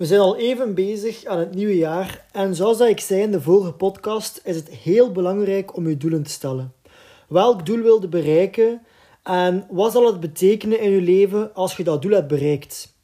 We zijn al even bezig aan het nieuwe jaar en zoals ik zei in de vorige podcast is het heel belangrijk om je doelen te stellen. Welk doel wil je bereiken en wat zal het betekenen in je leven als je dat doel hebt bereikt?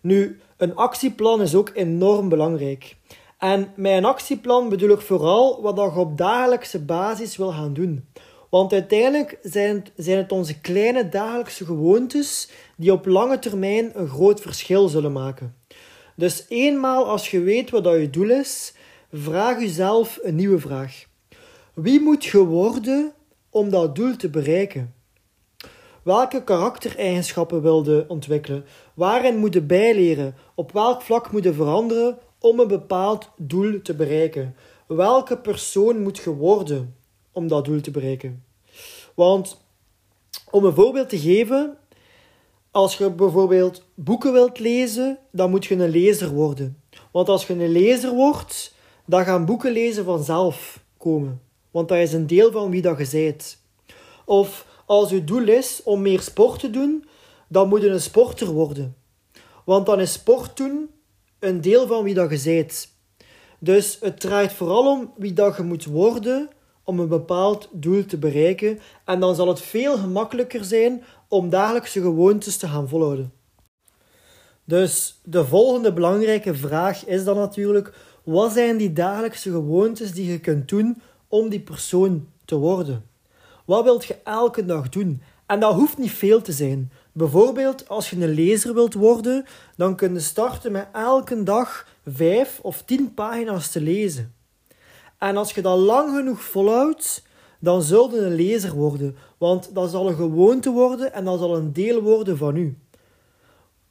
Nu, een actieplan is ook enorm belangrijk. En met een actieplan bedoel ik vooral wat je op dagelijkse basis wil gaan doen. Want uiteindelijk zijn het onze kleine dagelijkse gewoontes die op lange termijn een groot verschil zullen maken. Dus eenmaal als je weet wat dat je doel is, vraag jezelf een nieuwe vraag. Wie moet je worden om dat doel te bereiken? Welke karaktereigenschappen wil je ontwikkelen? Waarin moet je bijleren? Op welk vlak moet je veranderen om een bepaald doel te bereiken? Welke persoon moet je worden om dat doel te bereiken? Want om een voorbeeld te geven, als je bijvoorbeeld boeken wilt lezen, dan moet je een lezer worden. Want als je een lezer wordt, dan gaan boeken lezen vanzelf komen. Want dat is een deel van wie dat je bent. Of als je doel is om meer sport te doen, dan moet je een sporter worden. Want dan is sport doen een deel van wie dat je bent. Dus het draait vooral om wie dat je moet worden om een bepaald doel te bereiken. En dan zal het veel gemakkelijker zijn om dagelijkse gewoontes te gaan volhouden. Dus de volgende belangrijke vraag is dan natuurlijk: wat zijn die dagelijkse gewoontes die je kunt doen om die persoon te worden? Wat wilt je elke dag doen? En dat hoeft niet veel te zijn. Bijvoorbeeld, als je een lezer wilt worden, dan kun je starten met elke dag vijf of tien pagina's te lezen. En als je dat lang genoeg volhoudt, dan zul je een lezer worden. Want dat zal een gewoonte worden en dat zal een deel worden van u.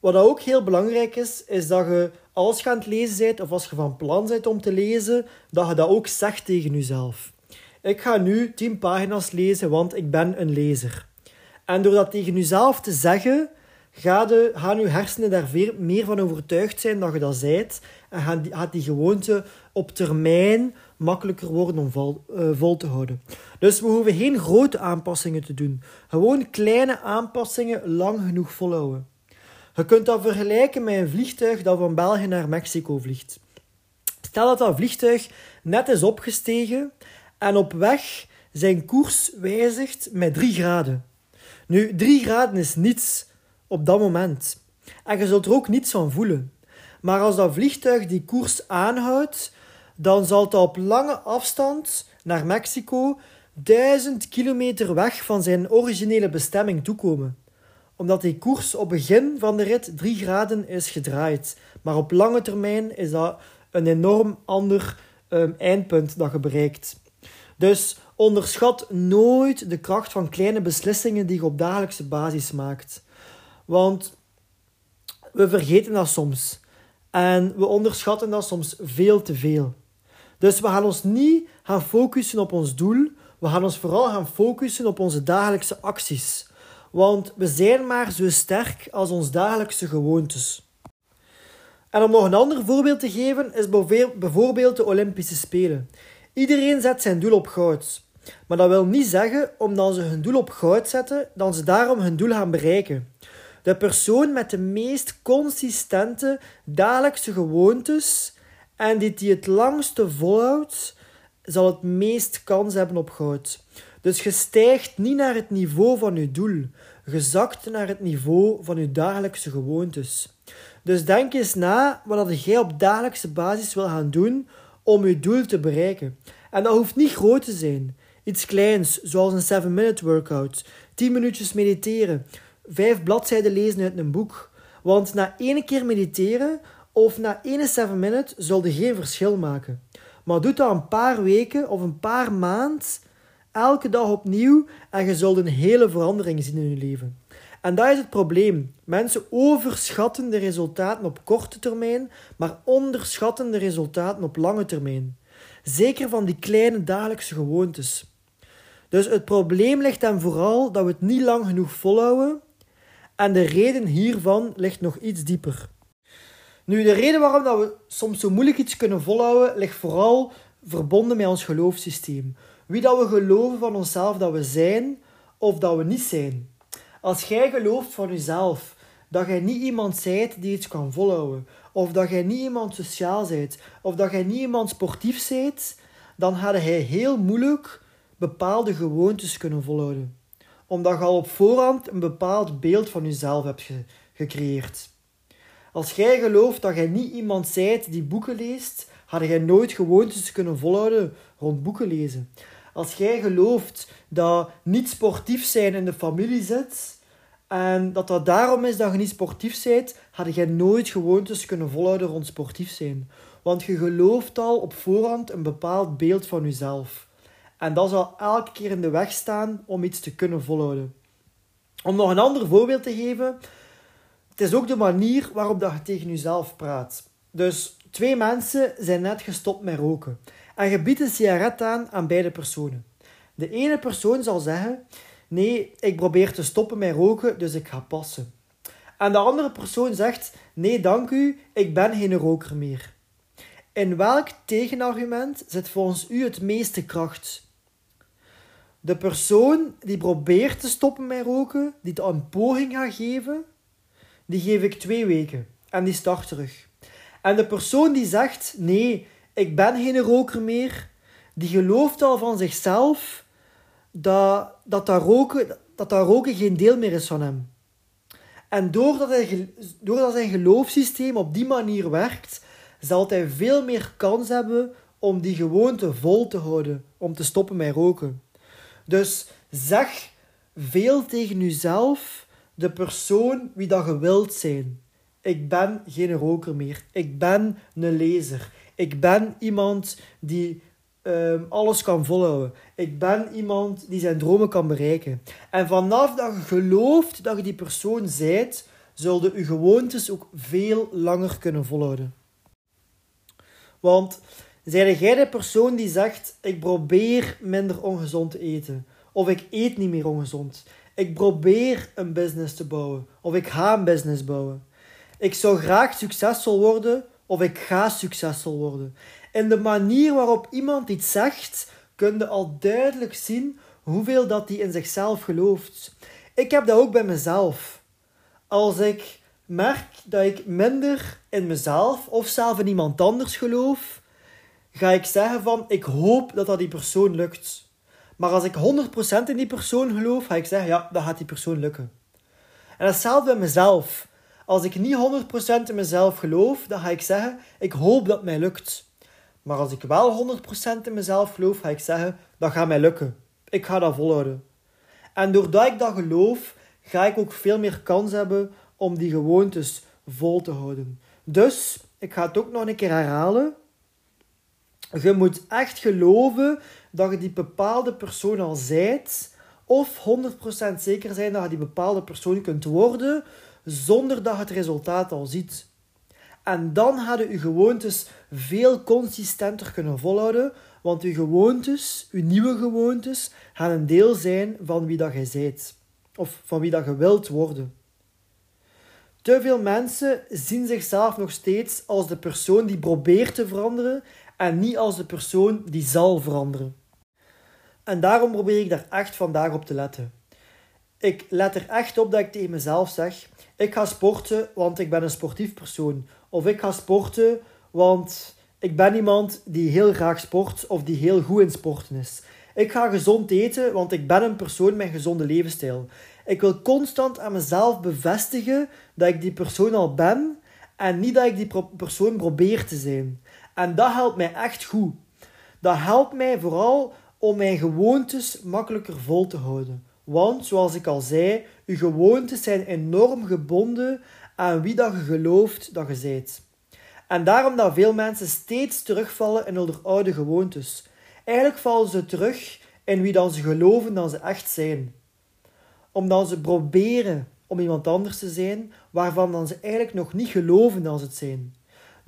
Wat ook heel belangrijk is, is dat je als je aan het lezen bent of als je van plan bent om te lezen, dat je dat ook zegt tegen jezelf. Ik ga nu 10 pagina's lezen, want ik ben een lezer. En door dat tegen jezelf te zeggen, gaan, de, gaan je hersenen daar meer van overtuigd zijn dat je dat zijt. En gaat die, gaat die gewoonte op termijn makkelijker worden om vol, uh, vol te houden. Dus we hoeven geen grote aanpassingen te doen. Gewoon kleine aanpassingen lang genoeg volhouden. Je kunt dat vergelijken met een vliegtuig dat van België naar Mexico vliegt. Stel dat dat vliegtuig net is opgestegen en op weg zijn koers wijzigt met 3 graden. Nu, 3 graden is niets op dat moment. En je zult er ook niets van voelen. Maar als dat vliegtuig die koers aanhoudt, dan zal het op lange afstand naar Mexico duizend kilometer weg van zijn originele bestemming toekomen. Omdat die koers op begin van de rit 3 graden is gedraaid. Maar op lange termijn is dat een enorm ander um, eindpunt dat je bereikt. Dus onderschat nooit de kracht van kleine beslissingen die je op dagelijkse basis maakt. Want we vergeten dat soms. En we onderschatten dat soms veel te veel. Dus we gaan ons niet gaan focussen op ons doel. We gaan ons vooral gaan focussen op onze dagelijkse acties. Want we zijn maar zo sterk als onze dagelijkse gewoontes. En om nog een ander voorbeeld te geven, is bijvoorbeeld de Olympische Spelen. Iedereen zet zijn doel op goud. Maar dat wil niet zeggen, omdat ze hun doel op goud zetten, dat ze daarom hun doel gaan bereiken. De persoon met de meest consistente dagelijkse gewoontes en die die het langste volhoudt, zal het meest kans hebben op goud. Dus je stijgt niet naar het niveau van je doel. Je zakt naar het niveau van je dagelijkse gewoontes. Dus denk eens na wat jij op dagelijkse basis wil gaan doen om je doel te bereiken. En dat hoeft niet groot te zijn. Iets kleins, zoals een 7-minute workout, 10 minuutjes mediteren, 5 bladzijden lezen uit een boek. Want na één keer mediteren of na 71 minuten zul je geen verschil maken. Maar doe dat een paar weken of een paar maanden, elke dag opnieuw, en je zult een hele verandering zien in je leven. En dat is het probleem. Mensen overschatten de resultaten op korte termijn, maar onderschatten de resultaten op lange termijn. Zeker van die kleine dagelijkse gewoontes. Dus het probleem ligt dan vooral dat we het niet lang genoeg volhouden. En de reden hiervan ligt nog iets dieper. Nu, de reden waarom dat we soms zo moeilijk iets kunnen volhouden, ligt vooral verbonden met ons geloofssysteem. Wie dat we geloven van onszelf dat we zijn of dat we niet zijn. Als jij gelooft van jezelf dat jij niet iemand zijt die iets kan volhouden, of dat jij niet iemand sociaal bent, of dat jij niet iemand sportief bent, dan ga je heel moeilijk bepaalde gewoontes kunnen volhouden. Omdat je al op voorhand een bepaald beeld van jezelf hebt gecreëerd. Als jij gelooft dat jij niet iemand zijt die boeken leest, had jij nooit gewoontes kunnen volhouden rond boeken lezen. Als jij gelooft dat niet sportief zijn in de familie zit en dat dat daarom is dat je niet sportief bent, had jij nooit gewoontes kunnen volhouden rond sportief zijn. Want je gelooft al op voorhand een bepaald beeld van jezelf. En dat zal elke keer in de weg staan om iets te kunnen volhouden. Om nog een ander voorbeeld te geven, het is ook de manier waarop dat je tegen jezelf praat. Dus twee mensen zijn net gestopt met roken. En je biedt een sigaret aan aan beide personen. De ene persoon zal zeggen: Nee, ik probeer te stoppen met roken, dus ik ga passen. En de andere persoon zegt: Nee, dank u, ik ben geen roker meer. In welk tegenargument zit volgens u het meeste kracht? De persoon die probeert te stoppen met roken, die het een poging gaat geven, die geef ik twee weken en die start terug. En de persoon die zegt: Nee, ik ben geen roker meer, die gelooft al van zichzelf dat dat, dat, roken, dat, dat roken geen deel meer is van hem. En doordat, hij, doordat zijn geloofssysteem op die manier werkt, zal hij veel meer kans hebben om die gewoonte vol te houden, om te stoppen met roken. Dus zeg veel tegen jezelf, de persoon wie dat je wilt zijn. Ik ben geen roker meer. Ik ben een lezer. Ik ben iemand die um, alles kan volhouden. Ik ben iemand die zijn dromen kan bereiken. En vanaf dat je gelooft dat je die persoon zijt, zullen je gewoontes ook veel langer kunnen volhouden. Want zijde jij de persoon die zegt: Ik probeer minder ongezond te eten, of ik eet niet meer ongezond, ik probeer een business te bouwen, of ik ga een business bouwen, ik zou graag succesvol worden, of ik ga succesvol worden. In de manier waarop iemand iets zegt, kun je al duidelijk zien hoeveel dat hij in zichzelf gelooft. Ik heb dat ook bij mezelf. Als ik merk dat ik minder in mezelf of zelf in iemand anders geloof, ga ik zeggen van ik hoop dat dat die persoon lukt. Maar als ik 100% in die persoon geloof, ga ik zeggen ja, dat gaat die persoon lukken. En hetzelfde bij mezelf. Als ik niet 100% in mezelf geloof, dan ga ik zeggen ik hoop dat het mij lukt. Maar als ik wel 100% in mezelf geloof, ga ik zeggen dat gaat mij lukken. Ik ga dat volhouden. En doordat ik dat geloof, ga ik ook veel meer kans hebben om die gewoontes vol te houden. Dus, ik ga het ook nog een keer herhalen. Je moet echt geloven dat je die bepaalde persoon al zijt, of 100% zeker zijn dat je die bepaalde persoon kunt worden, zonder dat je het resultaat al ziet. En dan hadden je gewoontes veel consistenter kunnen volhouden, want je gewoontes, je nieuwe gewoontes, gaan een deel zijn van wie dat je bent. Of van wie dat je wilt worden. Te veel mensen zien zichzelf nog steeds als de persoon die probeert te veranderen en niet als de persoon die zal veranderen. En daarom probeer ik daar echt vandaag op te letten. Ik let er echt op dat ik tegen mezelf zeg: ik ga sporten, want ik ben een sportief persoon. Of ik ga sporten, want ik ben iemand die heel graag sport of die heel goed in sporten is. Ik ga gezond eten, want ik ben een persoon met een gezonde levensstijl. Ik wil constant aan mezelf bevestigen dat ik die persoon al ben en niet dat ik die persoon probeer te zijn. En dat helpt mij echt goed. Dat helpt mij vooral om mijn gewoontes makkelijker vol te houden. Want, zoals ik al zei, je gewoontes zijn enorm gebonden aan wie dat je gelooft dat je bent. En daarom dat veel mensen steeds terugvallen in hun oude gewoontes. Eigenlijk vallen ze terug in wie dan ze geloven dat ze echt zijn. Omdat ze proberen om iemand anders te zijn waarvan dan ze eigenlijk nog niet geloven dat ze het zijn.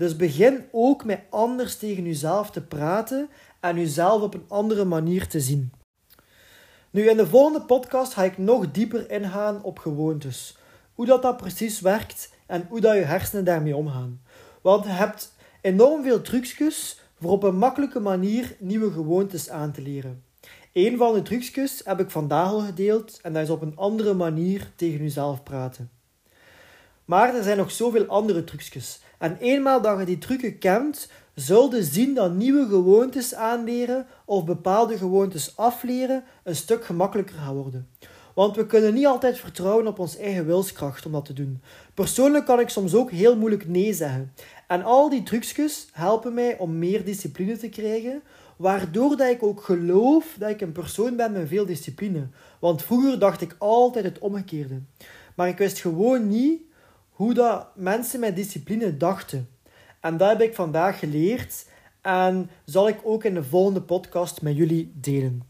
Dus begin ook met anders tegen jezelf te praten en jezelf op een andere manier te zien. Nu, in de volgende podcast ga ik nog dieper ingaan op gewoontes. Hoe dat, dat precies werkt en hoe dat je hersenen daarmee omgaan. Want je hebt enorm veel trucjes voor op een makkelijke manier nieuwe gewoontes aan te leren. Een van de trucjes heb ik vandaag al gedeeld en dat is op een andere manier tegen jezelf praten. Maar er zijn nog zoveel andere trucjes. En eenmaal dat je die trucken kent, zul je zien dat nieuwe gewoontes aanleren of bepaalde gewoontes afleren een stuk gemakkelijker gaat worden. Want we kunnen niet altijd vertrouwen op ons eigen wilskracht om dat te doen. Persoonlijk kan ik soms ook heel moeilijk nee zeggen. En al die trucjes helpen mij om meer discipline te krijgen, waardoor dat ik ook geloof dat ik een persoon ben met veel discipline. Want vroeger dacht ik altijd het omgekeerde. Maar ik wist gewoon niet hoe dat mensen met discipline dachten. En dat heb ik vandaag geleerd en zal ik ook in de volgende podcast met jullie delen.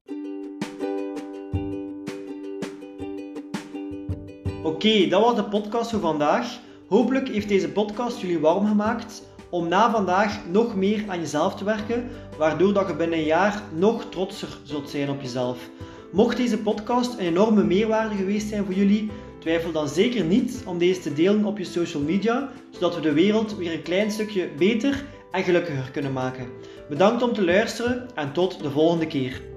Oké, dat was de podcast voor vandaag. Hopelijk heeft deze podcast jullie warm gemaakt om na vandaag nog meer aan jezelf te werken, waardoor dat je binnen een jaar nog trotser zult zijn op jezelf. Mocht deze podcast een enorme meerwaarde geweest zijn voor jullie, twijfel dan zeker niet om deze te delen op je social media, zodat we de wereld weer een klein stukje beter en gelukkiger kunnen maken. Bedankt om te luisteren en tot de volgende keer.